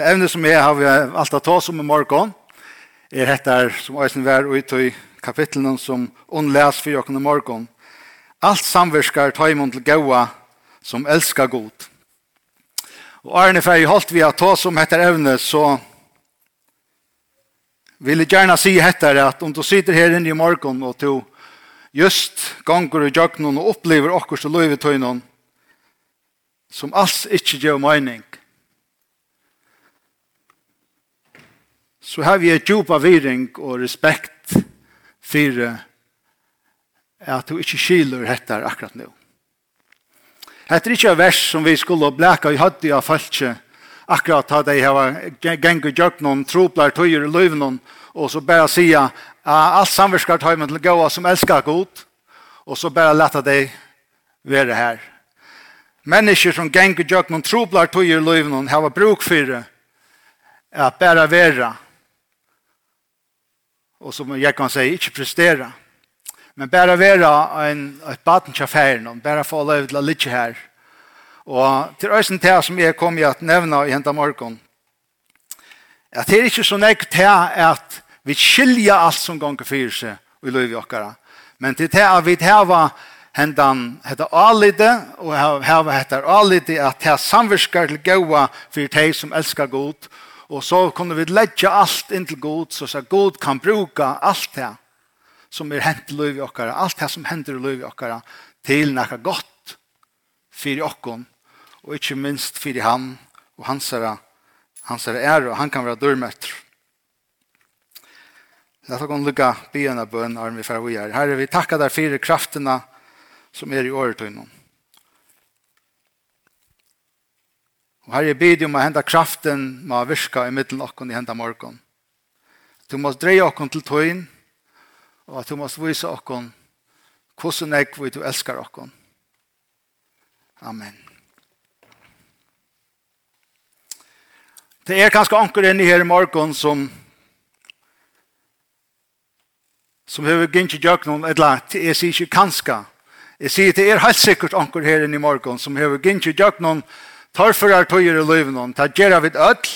Det evne som jeg har alt å ta som i morgen, er dette som eisen var ut i kapitlen som unnles for jokken i morgen. Alt samverskar taimund til gaua som elskar god. Og Arne Ferg holdt vi å ta som heter evne, så vil jeg gjerne si hettar at om du sitter her inne i morgen og du just ganger i jøkken og opplever akkurat til løyvetøynen som alls ikke gjør mening – så har vi et djupa viring og respekt for at du ikke skiler dette akkurat nå. Hette er ikke vers som vi skulle blæka i høtti av falskje akkurat da de har geng og gjort noen troplar tøyer i løyven og så bare sier alt samverskar tøymen til gåa som elskar god og så bare leta de være her. Mennesker som geng og gjort noen troplar tøyer i løyven har bruk for det at bare være och som jag kan säga inte prestera. Men bare være en ett baden til ferien, bare få lov til å ligge här. Och til øyne til som jag kommer att nevne i hända morgen, at det är ikke så nøy til att vi skiljer alt som ganger för seg och i løy vi åkara. Men det at vi har hendan hetta allite og hava hetta allite at ta samvirskar til goa fyrir tei sum elskar gott Og så kunne vi lägga allt inn til god så att god kan bruka allt det som är hänt i liv i okkara, allt det som händer i liv i okkara till något gott för okkon och inte minst för han och hans er, hans ära och han kan vara dørmøtter. Låt oss lukka byen av bøn, Arne, vi färg vi är. Herre, vi tackar dig för krafterna som är i året til noen. Og her er bidde om å hente kraften med å virke i midten av i hente morgen. Du må dreie oss til tøyen, og at du må vise oss hvordan jeg vil du elsker oss. Amen. Det er kanskje anker inne her i morgen som som har gynnt i noen eller jeg sier ikke kanskje. Jeg sier det er helt sikkert anker her inne i morgen som har gynnt i djøknen, eller torførar tøyer i løyven løyvnån. Det gjør vid ødel.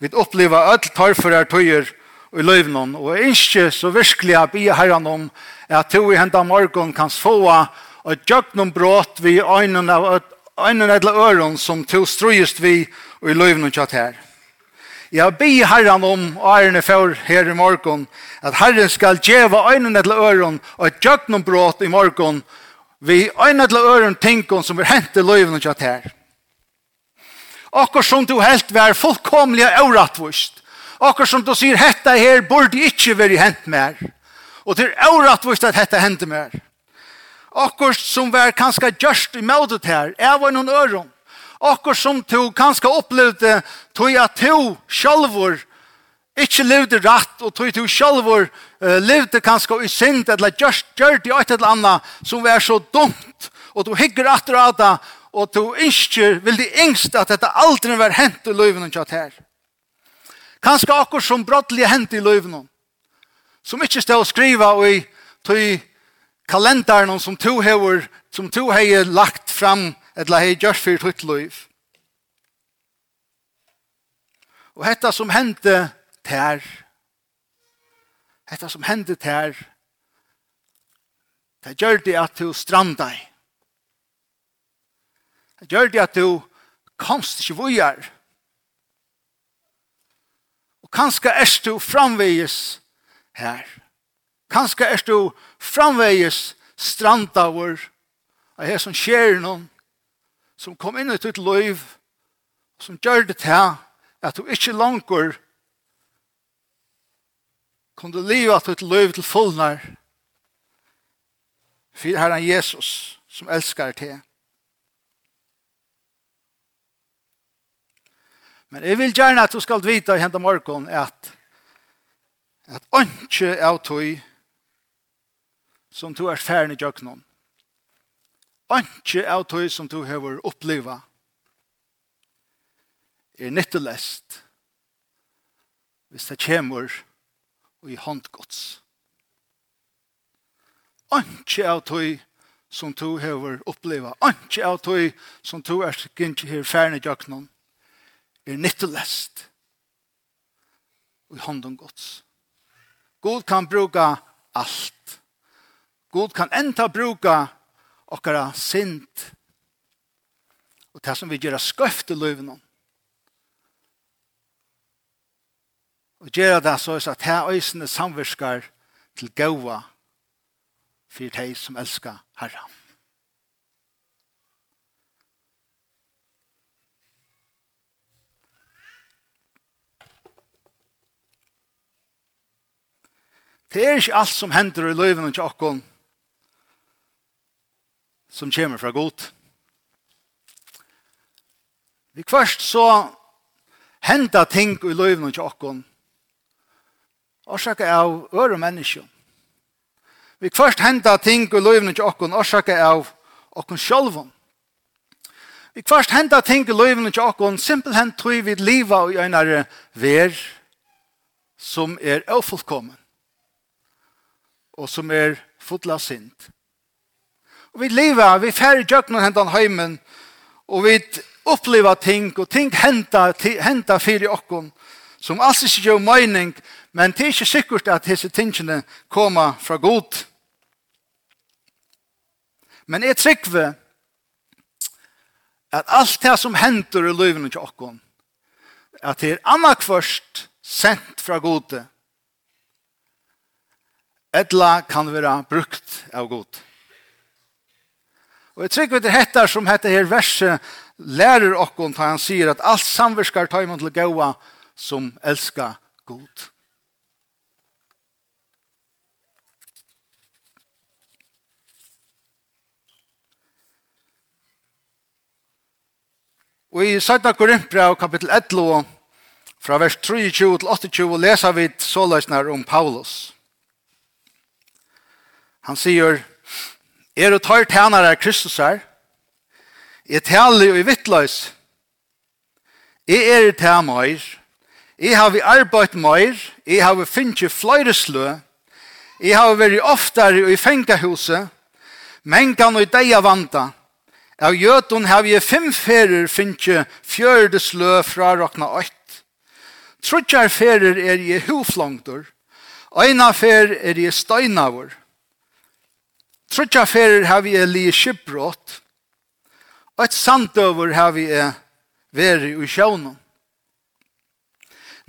Vi opplever ødel torførar tøyer i løyven hon. Og jeg så virkelig a be herran om at to i henda morgon kan få og gjøgnom brått vi øynene av øynene edla øron som to strøyest vi i løyven løyvnån kjatt her. Jeg bi herran om ærene for her i morgon at herren skal djeva øynene edla øron og gjøgnom brått i morgon vi øynene edla øron tinkon som er hent i løyven løyvnån kjatt her. Akkur som du helt var fullkomliga åratvist. Akkur som du sier, hetta her borde ikkje veri hent mer. Og det er åratvist at hetta hente mer. Akkur som var kanska gjørst i møtet her, er var noen øron. Akkur som du kanska opplevde, tog at du sjalvor ikkje levde rett, og tog du sjalvor uh, levde kanska i synd, eller gjørst gjørst i et eller annet, som var så dumt, og du hygger atter av det, og du ikke vil de yngst at dette aldri var hent i løyven og kjatt her. Kanskje akkur som brottelig hent i løyven som ikke stod å skrive i tøy kalenderen som to hever, som to hei lagt fram eller hei gjørs for tøyt løyv. Og hetta som hendte tær, hetta som hendte tær, det gjør det at du strandar Det gjør det at du komst ikke vujar. Og kanskje er du framvegis her. Kanskje er du framvegis strandavur av her som skjer noen som kom inn i ditt liv som gjør det til at du ikke langer kunne leve at ditt liv til fullnar for Herren Jesus som elskar til. Men jeg vil gjerne at du skal vite i hendet morgen at at ønske av tog som du er ferdig i djøknen. Ønske av tog som du har oppleva er nyttelest hvis det kommer i håndgods. Ønske av tog som du har oppleva. Ønske av tog som du er ferdig i djøknen er nyttelest i hånden gods. God kan bruka allt. God kan enda bruka okkara sint og det som vi gjør skøft i løven. Og gjør det så at her øysene samvirskar til gaua for de som elskar herren. Det er ikke alt som hender i løyven og okken som kommer fra godt. Vi kvart så henta ting i løyven til okken årsaka av øre mennesker. Vi kvart henta ting i løyven til okken årsaka av okken sjolven. Vi kvart henta ting i løyven og okken simpelthen tror vi liva og av ver som er ofullkommen og som er fotla sint. Og vi lever, vi færre jøkken og hentan heimen, og vi oppleva ting, og ting henta, henta fyrir okkon, som alls ikke gjør mening, men det er ikke sikkert at disse tingene kommer fra god. Men jeg trykker at alt det som henter i løyvene til okkon, at det er annakvørst sendt fra gode, Edla kan være brukt av god. Og jeg trykker det heter som heter her verset lærer okkon da han sier at alt samverskar tar imot til gaua som elska god. Og i 17. Korinthbrev kapittel 11 fra vers 23 til 28 leser vi såleisner om Paulus. Han sier, er du tar tænare av Kristus her, er tælig og vittløs, jeg er tæ meir? Er har vi arbeidt meir? Er har vi finnet fløyre slø, Er har vært oftere i fengahuset, men kan og deia vanta, Av jøtun har vi fem ferer finnje fjørde slø fra råkna ått. Trudjar ferer er i huflongtor, øyna fer er i støynavur, Trutja ferir har vi er li skipbrott, og et sandøver har vi er veri i sjånen.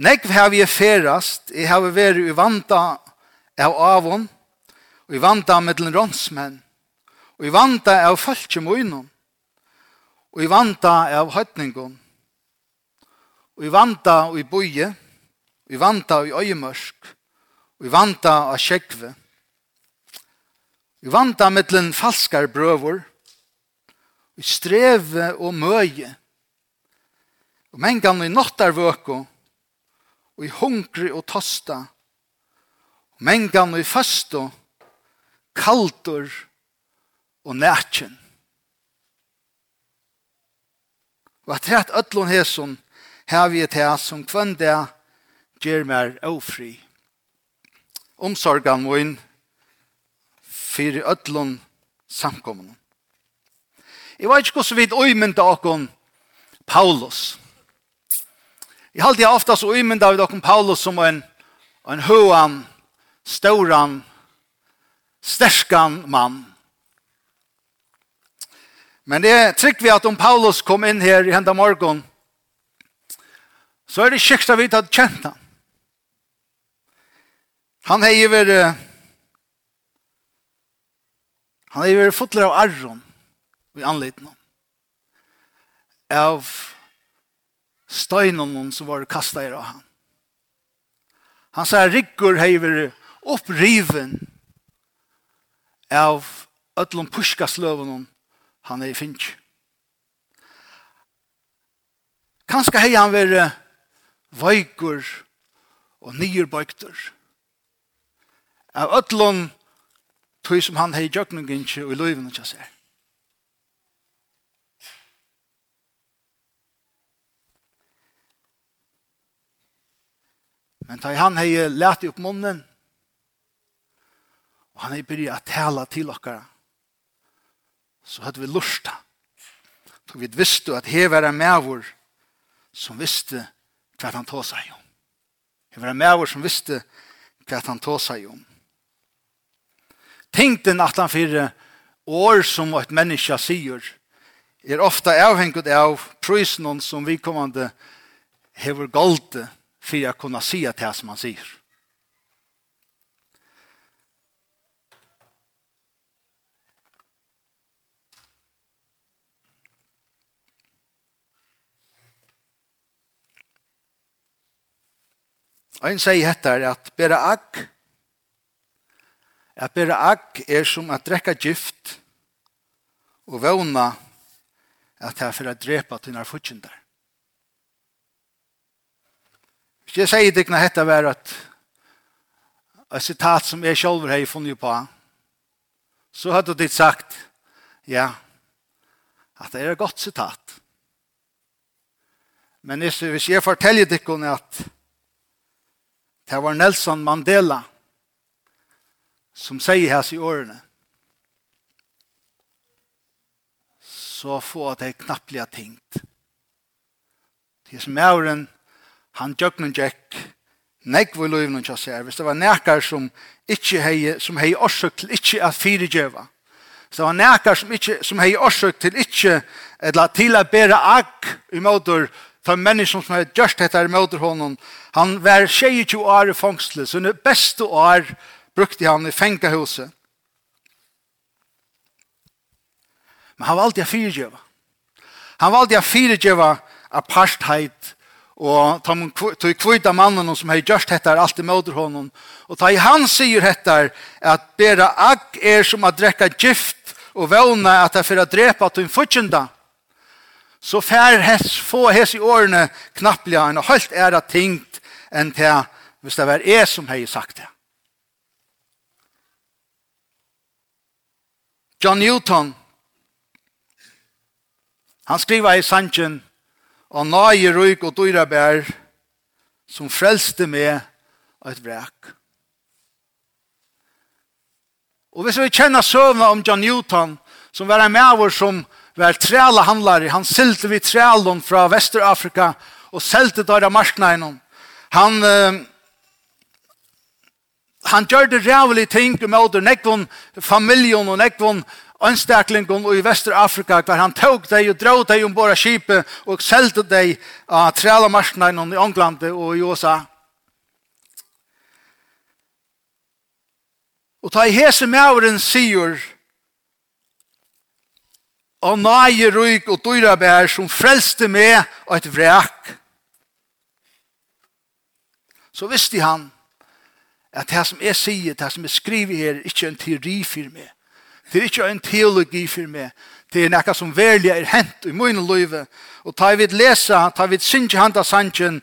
Negv har vi er ferast, jeg har veri i vanta av avon, og i vanta mittlen rånsmenn, og i vanta av falskjem og og i vanta av høytningon, og i vanta og i boie, og i vanta av i øyemørsk, og i vanta av sjekve, vant vanta mittlen falskar brøvor, Vi streve og møye, og mengan i nottarvøko, og i hungri og tosta, og mengan i fasto, kaldur og nætjen. Og at rett ötlun hesson her vi til som kvendia gjer mer ofri. Omsorgan vår fyrir öllun samkommun. Jeg vet ikke hvordan vi øymynda okkur Paulus. Jeg halte jeg ofta så øymynda vi okkur Paulus som en, en høan, stauran, sterskan mann. Men det er trygg vi at om Paulus kom inn her i henda morgon, så er det kjekst av vi tatt kjent han. Han har vært Han er vært fotler av arron i anliten av støynen som var kastet av han. Han sa har vært oppriven av ötlom puskasløven han er i finch. Kanskje har han vært veikur og nyrbøykter. Av ötlom tog som han hei gjøk noen ikke og i løyven ikke seg. Men da han hei lært opp munnen, og han hei byrja å tala til okkara, så hadde vi lusta. Så vi visste at hei var en mævor som visste hva han tog seg om. Her var en mævor som visste hva han tog seg om tyngden at han fyrir år som et menneske sier, er ofta avhengig av prøysnen som vi kommande hever galte for å kunne si at det som han sier. Og han sier hette er at bera agg At bera agg er som at drekka gift og våna at det er for å drepa dine fortjender. Hvis jeg sier deg når dette var et, et sitat som jeg selv har funnet på, så hadde du sagt, ja, at det er et godt sitat. Men hvis jeg forteller deg at det var Nelson Mandela, som sier hans i årene, så få at det er knappelig tingt. Det som er åren, han djøkken og djekk, nekk hvor løyven og kjasser. Hvis det var nekker som ikke hei, som hei årsøk til ikke at fire djøva. Så det var nekker som, ikke, som hei årsøk til ikke, eller til å bære agg i måter, for mennesker som har gjort dette i måter honom. Han var 22 år i fangsle, så det beste år, er brukte han i fengahuset. Men han valgte å fyrdjøve. Han valgte å fyrdjøve apartheid og tog kvita mannen som har gjort dette er alltid møter honom. Og ta i han sier dette at bera agg er som å drekka gift og våna at det er for å drepa at hun fortjenda. Så fær hes få hes i årene knapplega og helt æra tingt enn til hvis det var jeg som har sagt det. John Newton, han skriver i sannsyn, og nøye røyk og dyra bær, som frelste med et vrek. Og hvis vi kjenner søvna om John Newton, som var en maver som var trela handlare, han silte vi trelen fra Vesterafrika og selte der av marknaden. Han, uh, han gjør det rævlig ting med det nekvån familjen og nekvån anstaklingon i Vesterafrika hver han tog deg og drog deg ombord av skipet og selte deg av uh, trælamarsnene i England og i USA. Og ta i hese mauren sier og nøye ryk og dyrabær som frelste med og et vrak. Så visste han at det som jeg sier, det som jeg skriver her, er ikke en teori for meg. Det er ikke en teologi for meg. Det er noe som verlig er hent i min liv. Og ta vi lesa, ta vi synge handa sangen,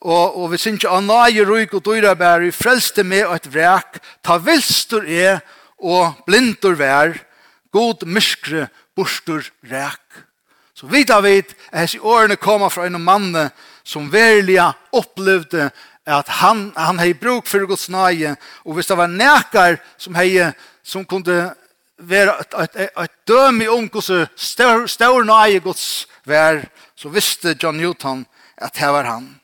og, og vi synge annaje røyk og dyra bær, vi frelste med og et vrek, ta vilstur er og blindur vær, god myskre bostur rek. Så vidt av vidt, hessi årene koma fra en mann som verlig opplevde att han han hei bruk för Guds nåde och hvis det var nækar som hei som kunde vara ett ett ett döme om hur så stor stor nåde Guds var så visste John Newton att här var han.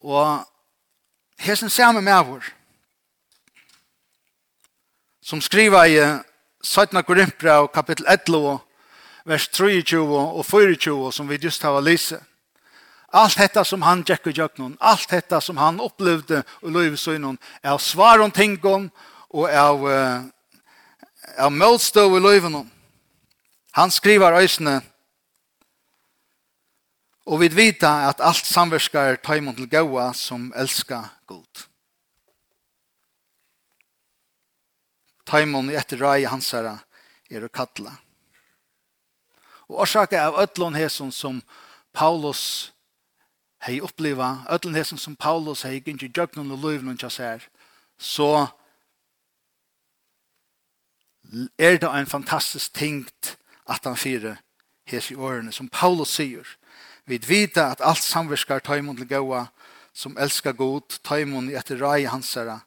Och hesen samme med vår som skriver i 17 Korinthbrev kapitel 11 vers 23 og 24 som vi just har lyst Allt detta som han gick och gjorde någon, allt detta som han upplevde och levde så någon. är svar om tingon och är är målstå i livet Han skriver ösne och vi vet att allt samverskar tajmon till gåa som älskar god. Taimon i ett rai hans er och kattla. Och orsaka av ötlån hesson som Paulus hei oppleva ödlen hesen som Paulus hei gynnt i djøgnen og luivnun tja ser, så er det en fantastisk tingt at han fyrer hes i årene, som Paulus sier. Vi vita at alt samverskar taimon til gaua, som elskar god, taimon i etter rai hansara,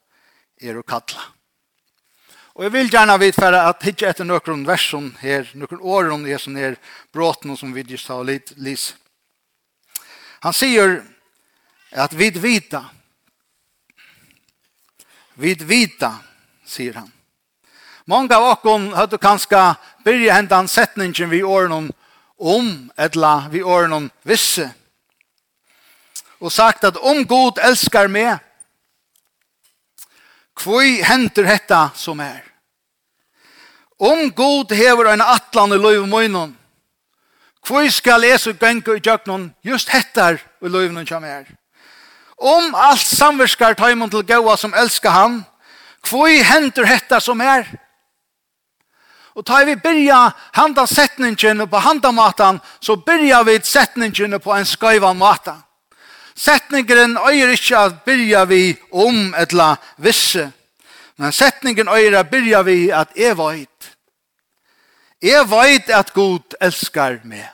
er og kalla. Og jeg vil gjerne vidfære at hitje etter noen versjon her, noen åren her som er bråten som vi just har litt lyst Han sier att vid vita vid vita säger han. Många av oss hade kanske börjat hända en sättning vid åren om eller vid åren visse och sagt att om god älskar mig kvui henter hetta som är. Om god hever en atlan i löv munnen Hvor skal jeg så gønge i djøknen just hettar og løyvnen kommer her? Om alt samverskar tøymon til gåa som elskar han, hvor henter hetta som er? Og tar vi byrja handa setningen på handamatan, så byrja vi setningen på en skøyvan mata. Setningen øyer ikke at byrja vi om etla visse, men setningen øyer at byrja vi at jeg veit. Jeg veit at Gud elskar meg.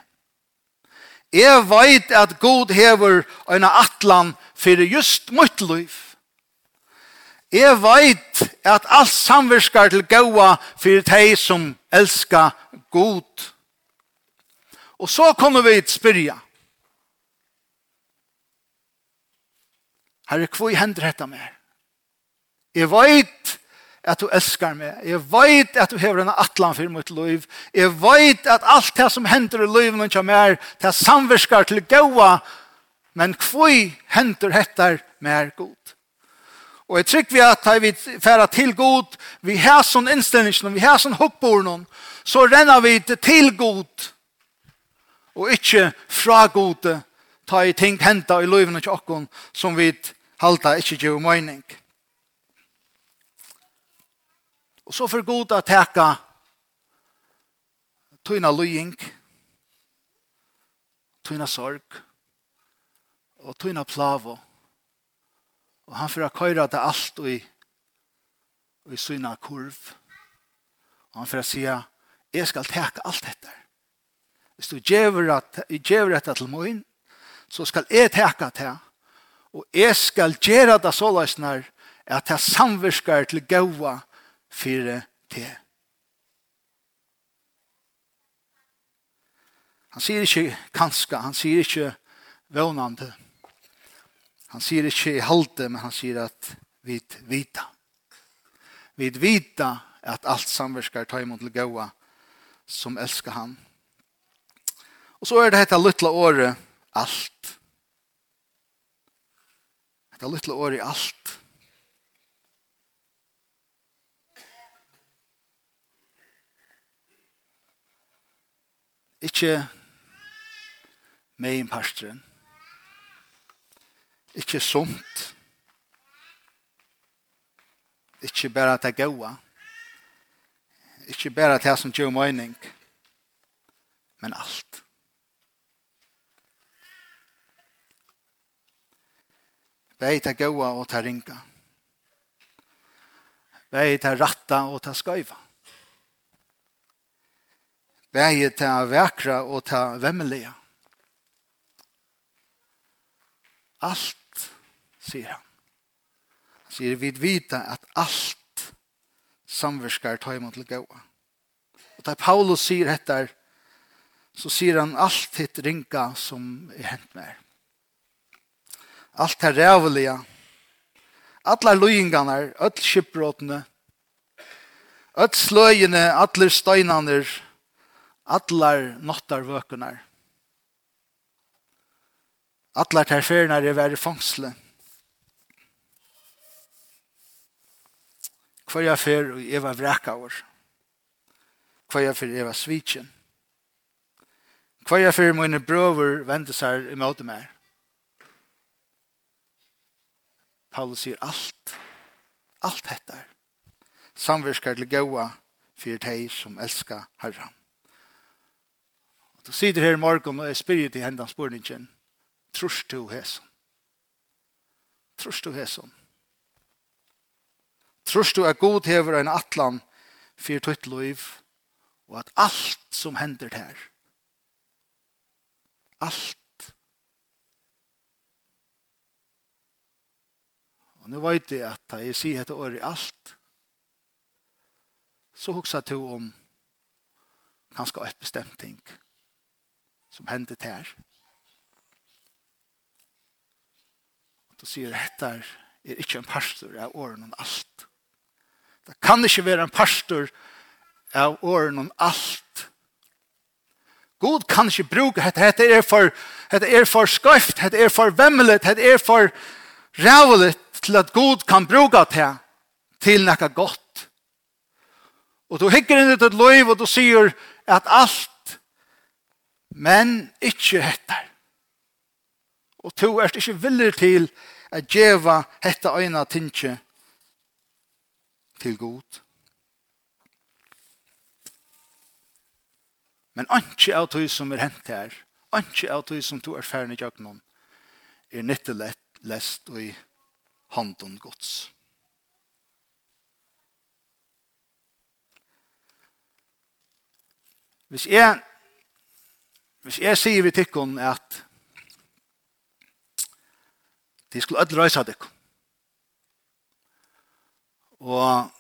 Jeg veit at Gud hever en atlan for just mitt liv. Jeg veit at alt samverskar til gaua for de som elskar Gud. Og så kommer vi spyrja. Herre, hva hender dette mer? Jeg veit at du elskar meg. Jeg veit at du hever en atlan for mitt liv. Jeg veit at alt det som hender i livet min kommer er, det samverskar til gaua, men hvor hender hettar mer god. Og jeg trykker vi at vi færa til god, vi har sånn innstilling, vi har sånn hukkborn, så renner vi til god, og ikke fra god, ta i ting henta i livet min som vi halta ikke gjør mening. Og så for god å teka tøyna løying, tøyna sorg, og tøyna plavo. Og han får køyra det alt i, i syna kurv. Og han får sige, jeg skal teka alt dette. Hvis du gjever dette til moin, så skal jeg teka det. Og jeg skal gjøre det så løsner at jeg samverskar til gaua fire til. Han sier ikke kanska, han sier ikke vånande. Han sier ikke i halte, men han sier at vi vita. Vi vita at alt samverskar tar imot til gåa som elskar han. Og så er det dette lytla året alt. Dette lytla året alt. Alt Ikke med mein pastoren. Ikke sunt. Ikke bare det gode. Ikke bare det som gjør mening. Men alt. Beg til gode og til ringa. Beg til ratta og til skøyva. Bæje til vekra og til vemmelige. Alt, sier han. Han sier vi vita at alt samverskar tar imot til gåa. Og da Paulus sier dette, så sier han alt hitt ringa som er hent med. Alt er rævelige. Alle løyingene, alle skipbråtene, alle sløyene, alle støynene, Allar nottarvøkunar. Allar terfernar er væri fangsle. Hver jeg fer og jeg var vrekavur. Hver jeg fer jeg var svitjen. Hver jeg fer mine brøver vende seg imot meg. Paulus sier alt. Alt hettar. Samverskar til gaua fyrir teg som elskar herran. Du sitter her i morgen og er spyrir til hendan spurningen. Trus du hæsson? Trus du hæsson? Trus du at god hever en atlan fyrir tøtt loiv og at alt som hender her alt og nu vet jeg at jeg sier etter året alt så hoksa du om kanskje et bestemt ting som hendte der. Og då sier dette er ikke en pastor av åren om alt. Det kan ikke være en pastor av åren om alt. God kan ikke bruke dette. Dette er for, dette er for skøft, dette er for vemmelig, dette er for rævelig til at God kan bruke det til noe godt. Og du hikker inn i ditt liv og du sier at alt Men ikkje hettar. Og to er ikkje villig til at djeva hetta øyna tinkje til god. Men anki av tog som er hent her, anki av tog som to er ferdig i jøgnon, er nyttelett lest og i handon gods. Hvis jeg Hvis jeg sier vi tikkun at de skulle ødel røysa tikkun. Og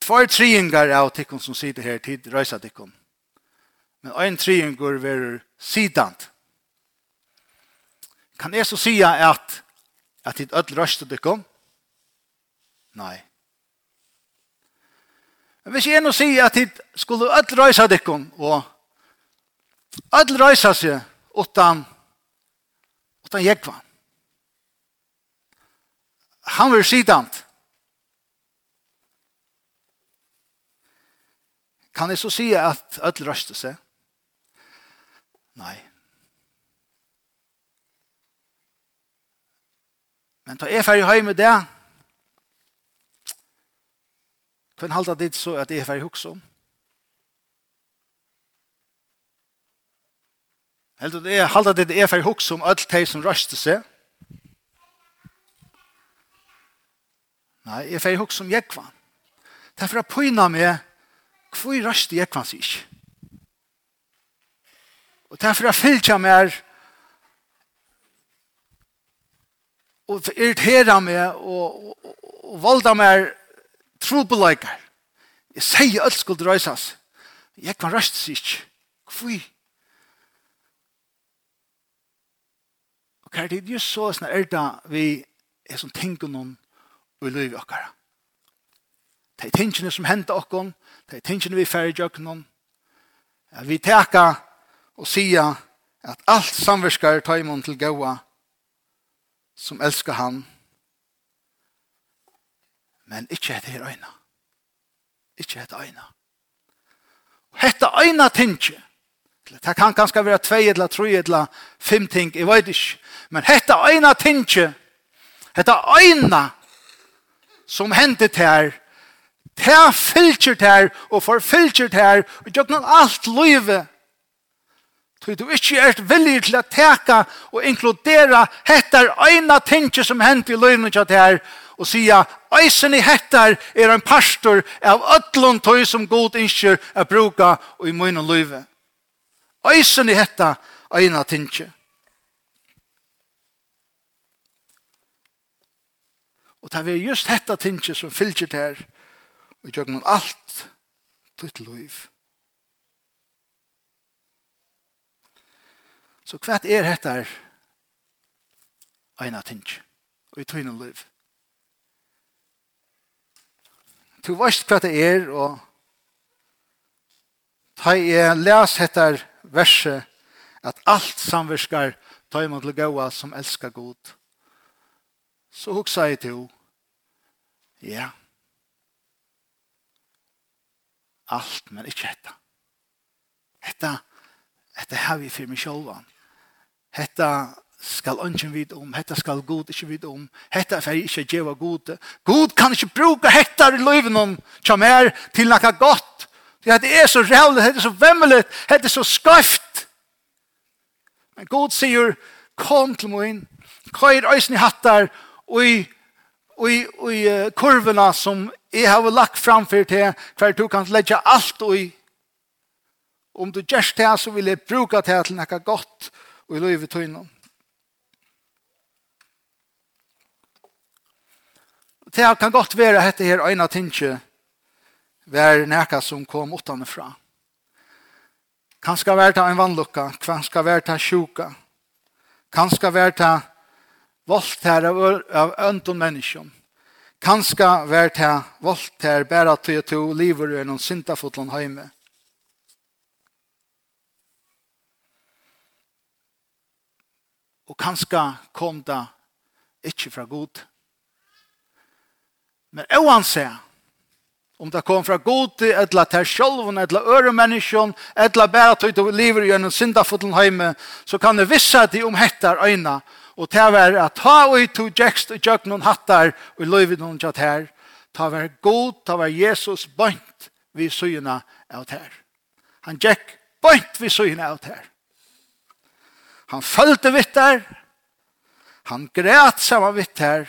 tvær triingar av tikkun som sitter her tid røysa tikkun. Men ein triingar verur sidant. Kan jeg så sia at at de ødel røysa tikkun? Nei. Men hvis jeg nå sier at de skulle ødel røysa tikkun og Ödel röjsa sig utan, utan jäkva. Han var sidant. Kan jag så säga att ödel röjsa sig? Nej. Men ta er ferdig høy med det. Kun halda dit så at er ferdig huksom. Helt det er halda det er for hugg som alt tei som røste seg. Nei, er for hugg som jekvan. Derfor er poina med hvor røste jekvan sig ikke. Og derfor er fylkja mer og irritera meg og, og, og valda meg trobeleikar. Jeg sier alt skulle røysas. Jeg kan røst sig ikke. Hvorfor? Og hva er det just så sånn er det vi er som tenker noen og i livet okkara. Det er tingene som henter okkon, det er tingene vi ferdig gjør noen. Vi teker og sier at alt samverskar tar imot til gaua som elskar han men ikkje etter her øyna ikkje etter øyna og hette øyna tingje kapitlet. Det kan kanskje være tvei eller tre eller fem ting, jeg vet ikke. Men dette ene tinget, dette ene som hendte til her, det fylker til her og forfylker til her og gjør noen alt livet. Så du ikke er villig til å teka og inkludera dette ene tinget som hendte i livet til her og sier Eisen i hettar er en pastor av ötlund tøy som god innskjør er bruka og i munnen løyve. Øysen i hetta øyna tinge. Og det er just hetta tinkje som fylgjer der og gjør noen alt ditt liv. Så hva er hetta øyna tinge og i tøyna liv? Du veist hva det er og Ta jeg les hettar verset at alt samverskar tar imot til gåa som elskar god. Så hugsa jeg til ja, alt, men ikke dette. Hetta, hetta har vi for meg selv. Hetta skal ønsken vite om, hetta skal god ikke vite om, hetta for jeg ikke djeva god. God kan ikke bruke dette i livet noen som er til noe godt, Det er så rævlig, det er så vemmelig, det er så skøyft. Men god sier, kom til min, køyr øysen i hattar, og i, i, og i kurvene som jeg har lagt framfor til, hver du kan legge alt i. Om du gjørst det, så vil jeg bruke det til noe godt, og i løyve tøyne. Det kan godt være at dette her øyne tingene, var näka som kom utanifrån. Kanska var det en vannlucka, kanska var det sjuka. Kanska var det våldtär av, av öntun människan. Kanska var det våldtär bara till att du lever i någon syndafotland hemma. Og kanska kom det ikke fra god. Men oansett Om det kom fra gode, etla til sjolven, etla øre menneskjon, etla bæra tøyt og liver gjennom syndafotlen heime, så kan det vissa de om hettar øyna, og til å være at ta og to jekst og gjøk noen hattar og løyvi noen jatt her, ta var god, ta var Jesus bønt vi søyna av her. Han gjekk bønt vi søyna av her. Han følte vitt der, han græt saman vitt her,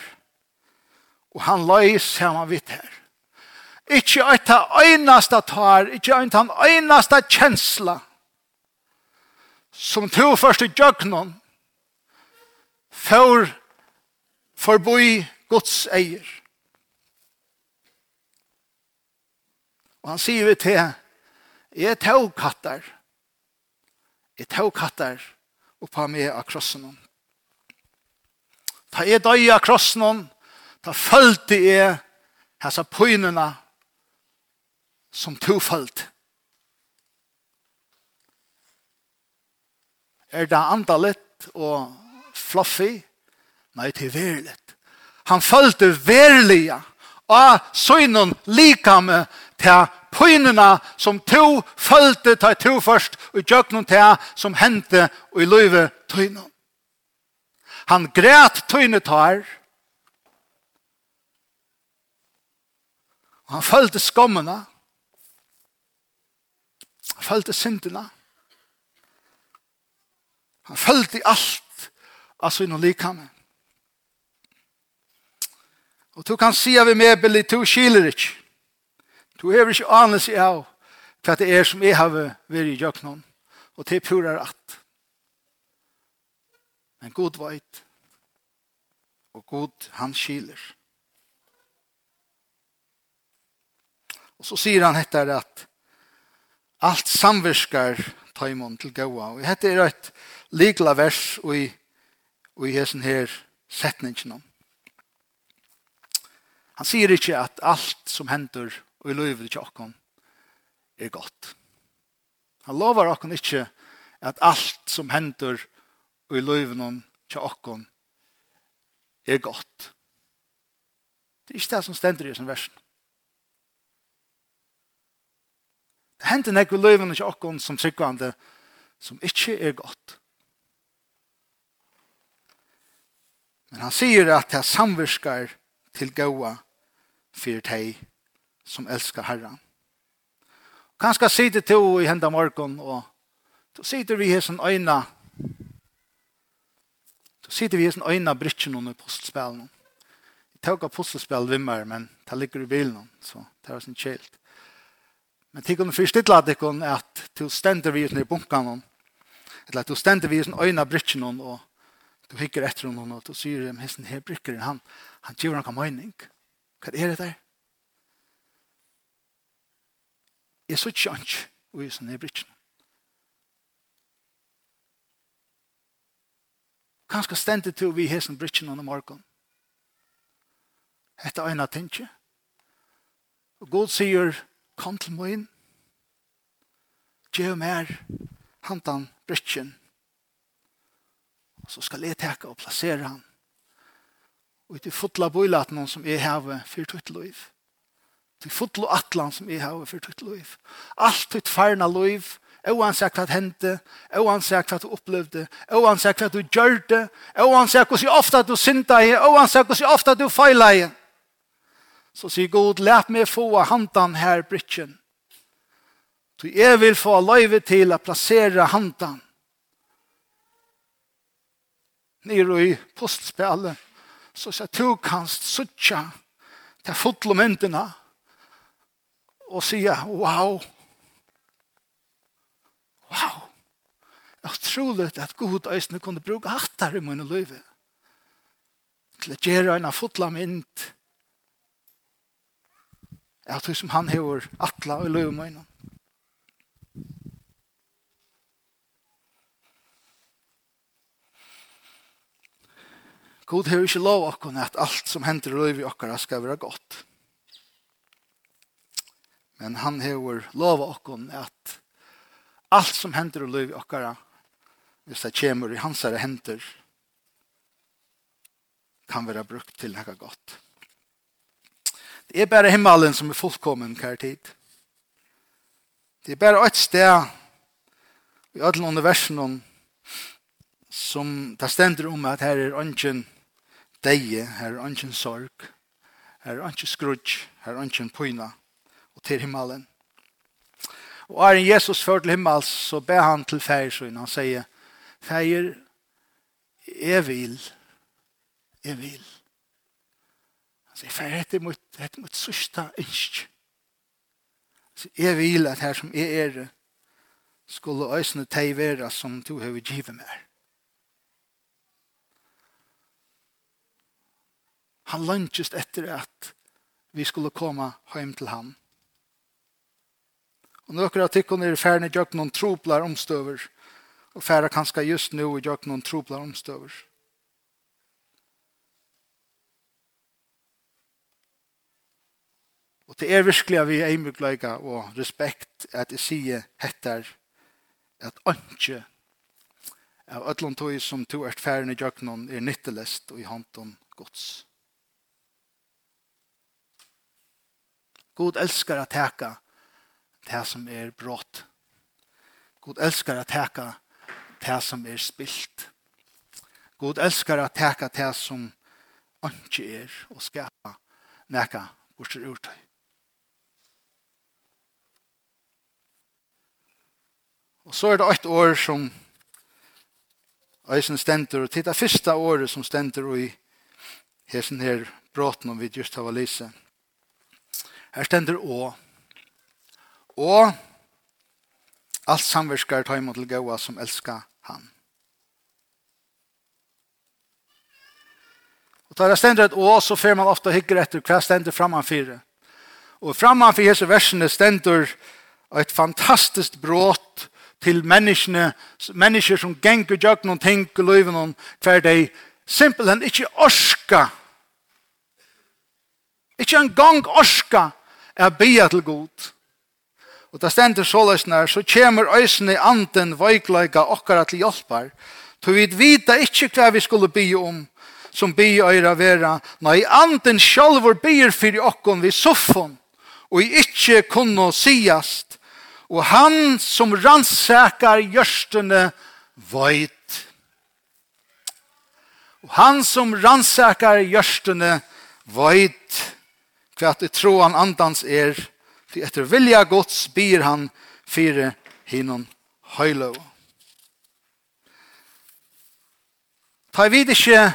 og han løy saman vitt her. Ikke ta einasta tar, ikke et einasta kjensla som to først i djøgnen for forboi Guds eier. Og han sier vi til jeg tog kattar jeg tog kattar oppa med av krossen ta jeg døy av krossen ta følte jeg hessa pøynene som tofalt. Er det andalet og fluffy? Nei, det er verligt. Han følte verliga av synen likame til pøynene som to følte til to først og gjøknen til som hendte og i løyve tynen. Han græt tynetar og han følte skommene Han følte syndene. Han følte alt av sin og likhamme. Og du kan si av i meg, Billy, du skiler ikke. Du hever ikke anelse av hva det er som jeg har vært i jøknån. Og det er pura rett. Men god veit. Og god han skiler. Og så sier han etter at Alt samverskar taimon til gaua. Og hette er et likla vers i, i hesen her setningen om. Han sier ikke at alt som hender og i løyver til okkon er godt. Han lovar okkon ikke at alt som hender og i løyver til okkon er godt. Det er ikke det som stender i sin versen. Det hender nekve løyvene ikke okkon som tryggvande som ikke er godt. Men han sier at det samvirskar til gåa for deg som elskar Herren. Og han skal si det til i henda morgen og så sitter vi i sin øyne så sitter vi i sin øyne brytjen under postspillene. Jeg tar ikke postspillene vimmer, men det ligger i bilen, så det er sin kjelt. Men til kunne forstidla at kun at du stender vi i bunkan eller at du stender vi i sin øyne brytjen og du hikker etter henne og du sier om hesten her brykkeren han, han gjør noen mening. Hva er det der? Jeg så ikke ikke og i sin brytjen. Kanskje stender du vi i hesten brytjen om morgenen. Hette øyne tenker. Og God sier kom til min, gjør mer hantan brytjen, og så skal jeg teke og plassere han, og til fotla bøylaten noen som jeg har for tøtt liv, til fotla atlan som jeg har for tøtt liv, alt tøtt farna liv, oansett hva hendte, oansett hva du opplevde, oansett hva du gjørte, oansett hva du ofta du synda i, oansett hva du ofta du feila i. Så sier god, let meg få hantan her brytjen. Så jeg vil få løyve til å plassere hantan nere i postspillet. Så sier du kanst suttja til fotlomentene og sier, wow, wow, utroligt at god øyne kunne bruke hattar i mine løyve til å gjøre en fotlamint at det som han hever atla og løy med innom. God hever ikke lov okkon at alt som hender løy vi okkara skal være godt. Men han hever lov okkon at alt som hender løy vi okkara hvis det kommer i hans hender kan være brukt til noe godt. Det er bare himmelen som er fullkommen hver tid. Det er bare et sted i alle universen som det stender om at her er ønsken deie, her er ønsken sorg, her er ønsken skrudj, her er ønsken pyna og til himmelen. Og er en Jesus før til himmel, så ber han til feiersøyn. Han sier, feier, jeg vil, jeg vil. Han sier, for dette er mot, dette er mot sørste innsk. Jeg vil at her som jeg er, skulle øsne teg være som du har givet meg. Han lønnes etter at vi skulle komme hjem til ham. Og noen akkurat tikkene er ferdig gjort noen troplar omstøver, og ferdig kanskje just nå gjort noen troplar omstøver. Og det er virkelig vi er imugleika og respekt at jeg sier hettar at ønske av ødlom tog som to er færen i djøknon er nyttelest og i hanton gods. God elskar at teka det som er brått. God elskar at teka det som er spilt. God elskar at teka det som ønske er og skapa neka bortsett ut. Og så er det ett år som eisen stenter, og til det første året som stenter i hesen her bråten om vi just har lise. Her stender å. Og alt samverskar tar imot til gåa som elskar han. Og tar det stendur et å, så fer man ofta hygger etter hva stendur framanfyrir. Og framanfyrir hese versene stendur et fantastiskt brått til menneskene, mennesker som gengur gjøk noen ting i livet noen hver de simpelthen ikke orska, ikke en gang orska, er bia til god. Og da stender såleis nær, så kommer øysene anden veikleika okkara til hjelpar, Så vi vita ikke hva vi skulle bia om, som bia øyra vera, nei, anden sjalvor bier fyrir okkon vi soffon, og i ikkje kunne sigast, og han som rannsakar gjørstene veit. Og han som rannsakar gjørstene veit hva at troan andans er, til etter vilja gods byr han fire hinnom höjlo. Ta vid ikkje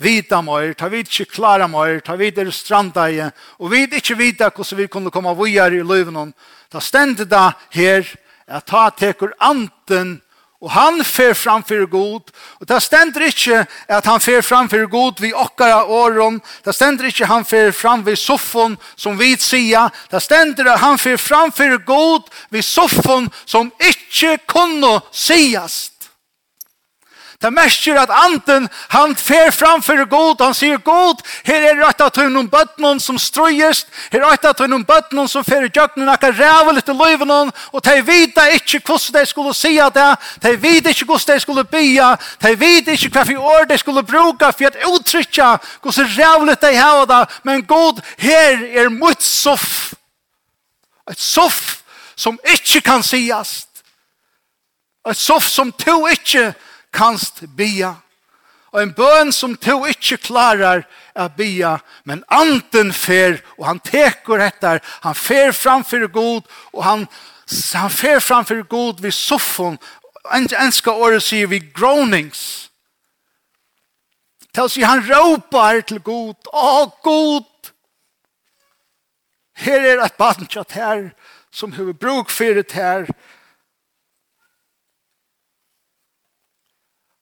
vita mer, ta vid ikke klara mer, ta vid er stranda i, og vid ikke vita hvordan vi kunne komme vujar i løven, ta stendet da her, at ta teker anten, og han fer framfyr god, og ta stender ikke at han fer framfyr god vi okkara åren, ta stender ikke han fer fram vid soffon som vi sier, ta stender at han fer framfyr god vi soffon som ikke kunne sies. Det mestjer at anden, han fer framfor god, han sier god, her er rett at hun noen bøtnen som strøyest, her er rett at hun noen bøtnen som fer i djøkkenen, akka ræve litt i løyvenen, og de vita ikke hvordan de skulle si at det, de vita ikke hvordan de skulle bya, de vita ikke hva for år de skulle bruka for at uttrykja hvordan ræve litt de hava det, men god, her er mot soff, et soff som ikke kan siast, et soff som to ikke kan kanst bia. Og en bøn som to ikkje klarar a bia, men anten fer, og han tekur etter, han fer framfyr god, og han, han fer framfyr god vid soffon, en, enska året sier vi groanings. Til å si han råpar til god, å god, her er et badnjat her, som har bruk fyrir det her,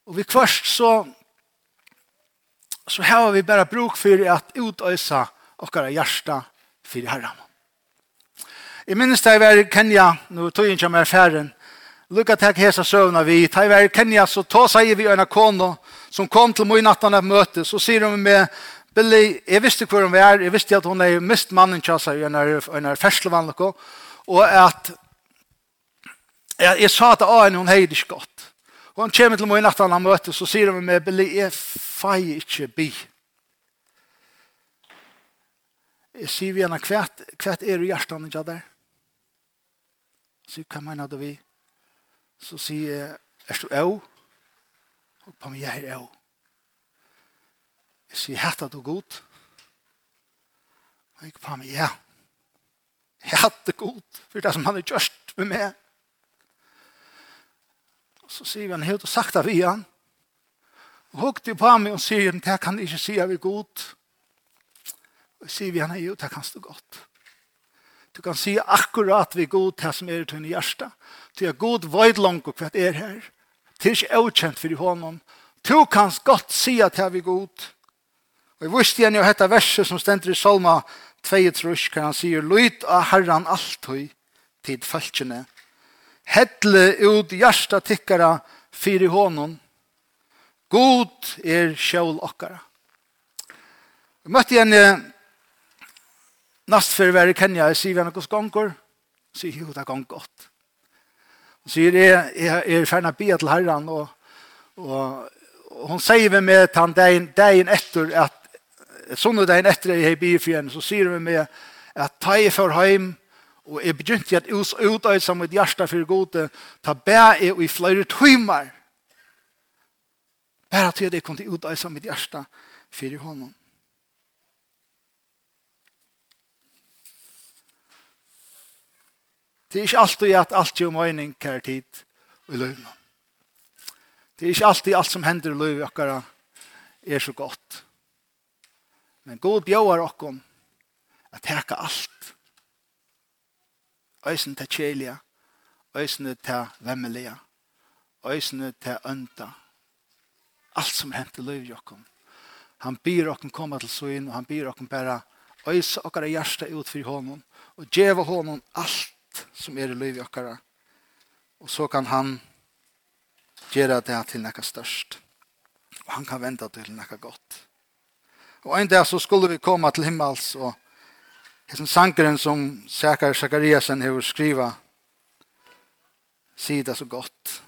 Og vi kvørst så så har vi bara bruk för att utøysa okkara hjärsta för Herren. I minnes da var Kenya, nu tog jag inte mer færen, lukka til hesa søvna vi, da jeg var Kenya, så ta seg vi en kono, som kom til min natten av møte, så sier de med, Billy, jeg visste hvor hun var, jeg visste at hun er mist mannen til seg, hun er, ferslevann, og at jeg, jeg sa til Aen, hun heidig godt. Og han kommer til meg i natten han møter, så sier han med meg, jeg feier ikke bi. Jeg sier vi henne, hva er du hjertene han ikke der? Så hva mener du vi? Så sier jeg, er du au? Og på meg, jeg er au. Jeg sier, hette du god? Og jeg på meg, ja. Jeg hette god, for det som han har gjort med meg så sier vi han helt og sakta vi han. Og hukte på meg og sier det kan ikke si jeg er god. Og sier vi han, jo, det kan stå godt. Du kan si akkurat vi er god det som er i tunne hjerte. Du er god veid langt hva er her. Det er ikke avkjent for honom. Du kan godt si at det er vi god. Og jeg visste igjen jo dette verset som stender i Salma 2, tror jeg, han sier, «Lyt av Herren alltid høy tid falskene, Hedle ut hjärsta tikkara i honom. God er sjål okkara. Vi møtte igjen eh, nastførvær i Kenya. Jeg sier henne hos gonger. sier jo, det gong godt. Hun sier, jeg, jeg er ferdig å bia til herran. Og, og, og hun sier vi med han dagen, dagen etter at sånne dagen etter jeg har bia for henne, så sier vi med at ta jeg for heim, Og jeg begynte at us utøy som mitt hjerte for gode, ta bæ jeg i flere timer. Bare til at jeg kom til som mitt hjerte for honom. Det er ikke alltid at alt gjør mening kjær tid i løven. Det er ikke alltid alt som hender i løven akkurat er så godt. Men god bjør dere at teka alt øysen til kjelia, øysen til vemmelia, øysen til ønta. Alt som hent i løy jokkom. Han byr okken komme til søyn, og han byr okken bare øyse okkara hjerte ut for honom, og djeva honom alt som er i løy okkara. Og så kan han gjøre det til nekka størst. Og han kan vente til nekka godt. Og en dag så skulle vi komme til himmels og Hesen sankeren som Sakar Sakariasen har skriva sier det så godt.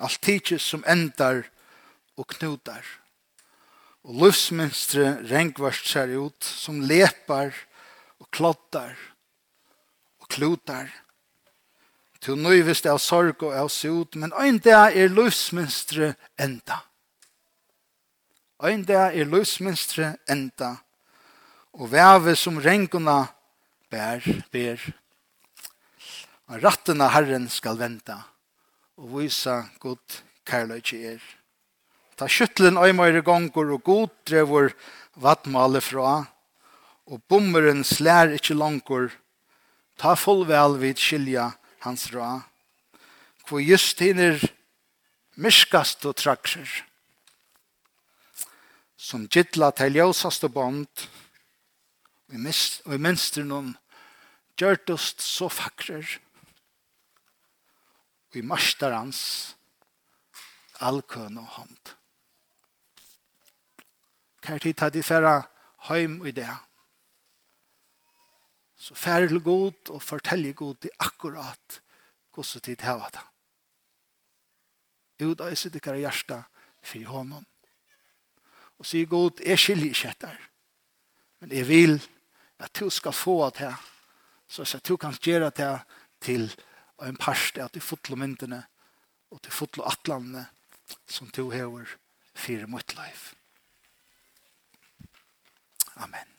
Alt tidsjes som endar og knutar. Og luftsmønstre rengvart ser ut som lepar og kloddar og klotar. Tu nøyvist av sorg og av sot, men ein dag er luftsmønstre enda. Ein dag er luftsmønstre enda og veve som renguna bær, bær. Og ratten av Herren skal venta, og vise god kærløyke er. Ta kjøttelen øymøyre gonger, og god drevor vattmale fra, og bommeren slær ikkje langer, ta fullvel vid skilja hans ra, hvor just hinner myskast og trakser, som gittla til ljøsast og Vi mest, og i minster noen gjørtost så fakrer og i marstar hans allkøn og hånd. Kær tid hadde de færa heim i det. Så færre til god og fortelle god i akkurat hvordan tid hava det. Ut av sitt sitter kjære hjersta for hånden. Og sier god, jeg skiljer ikke etter. Men jeg vil at du skal få det her, så at du kan gjøre det til en parst at du fotler myndene og du fotler atlandene som du har fire mot liv. Amen.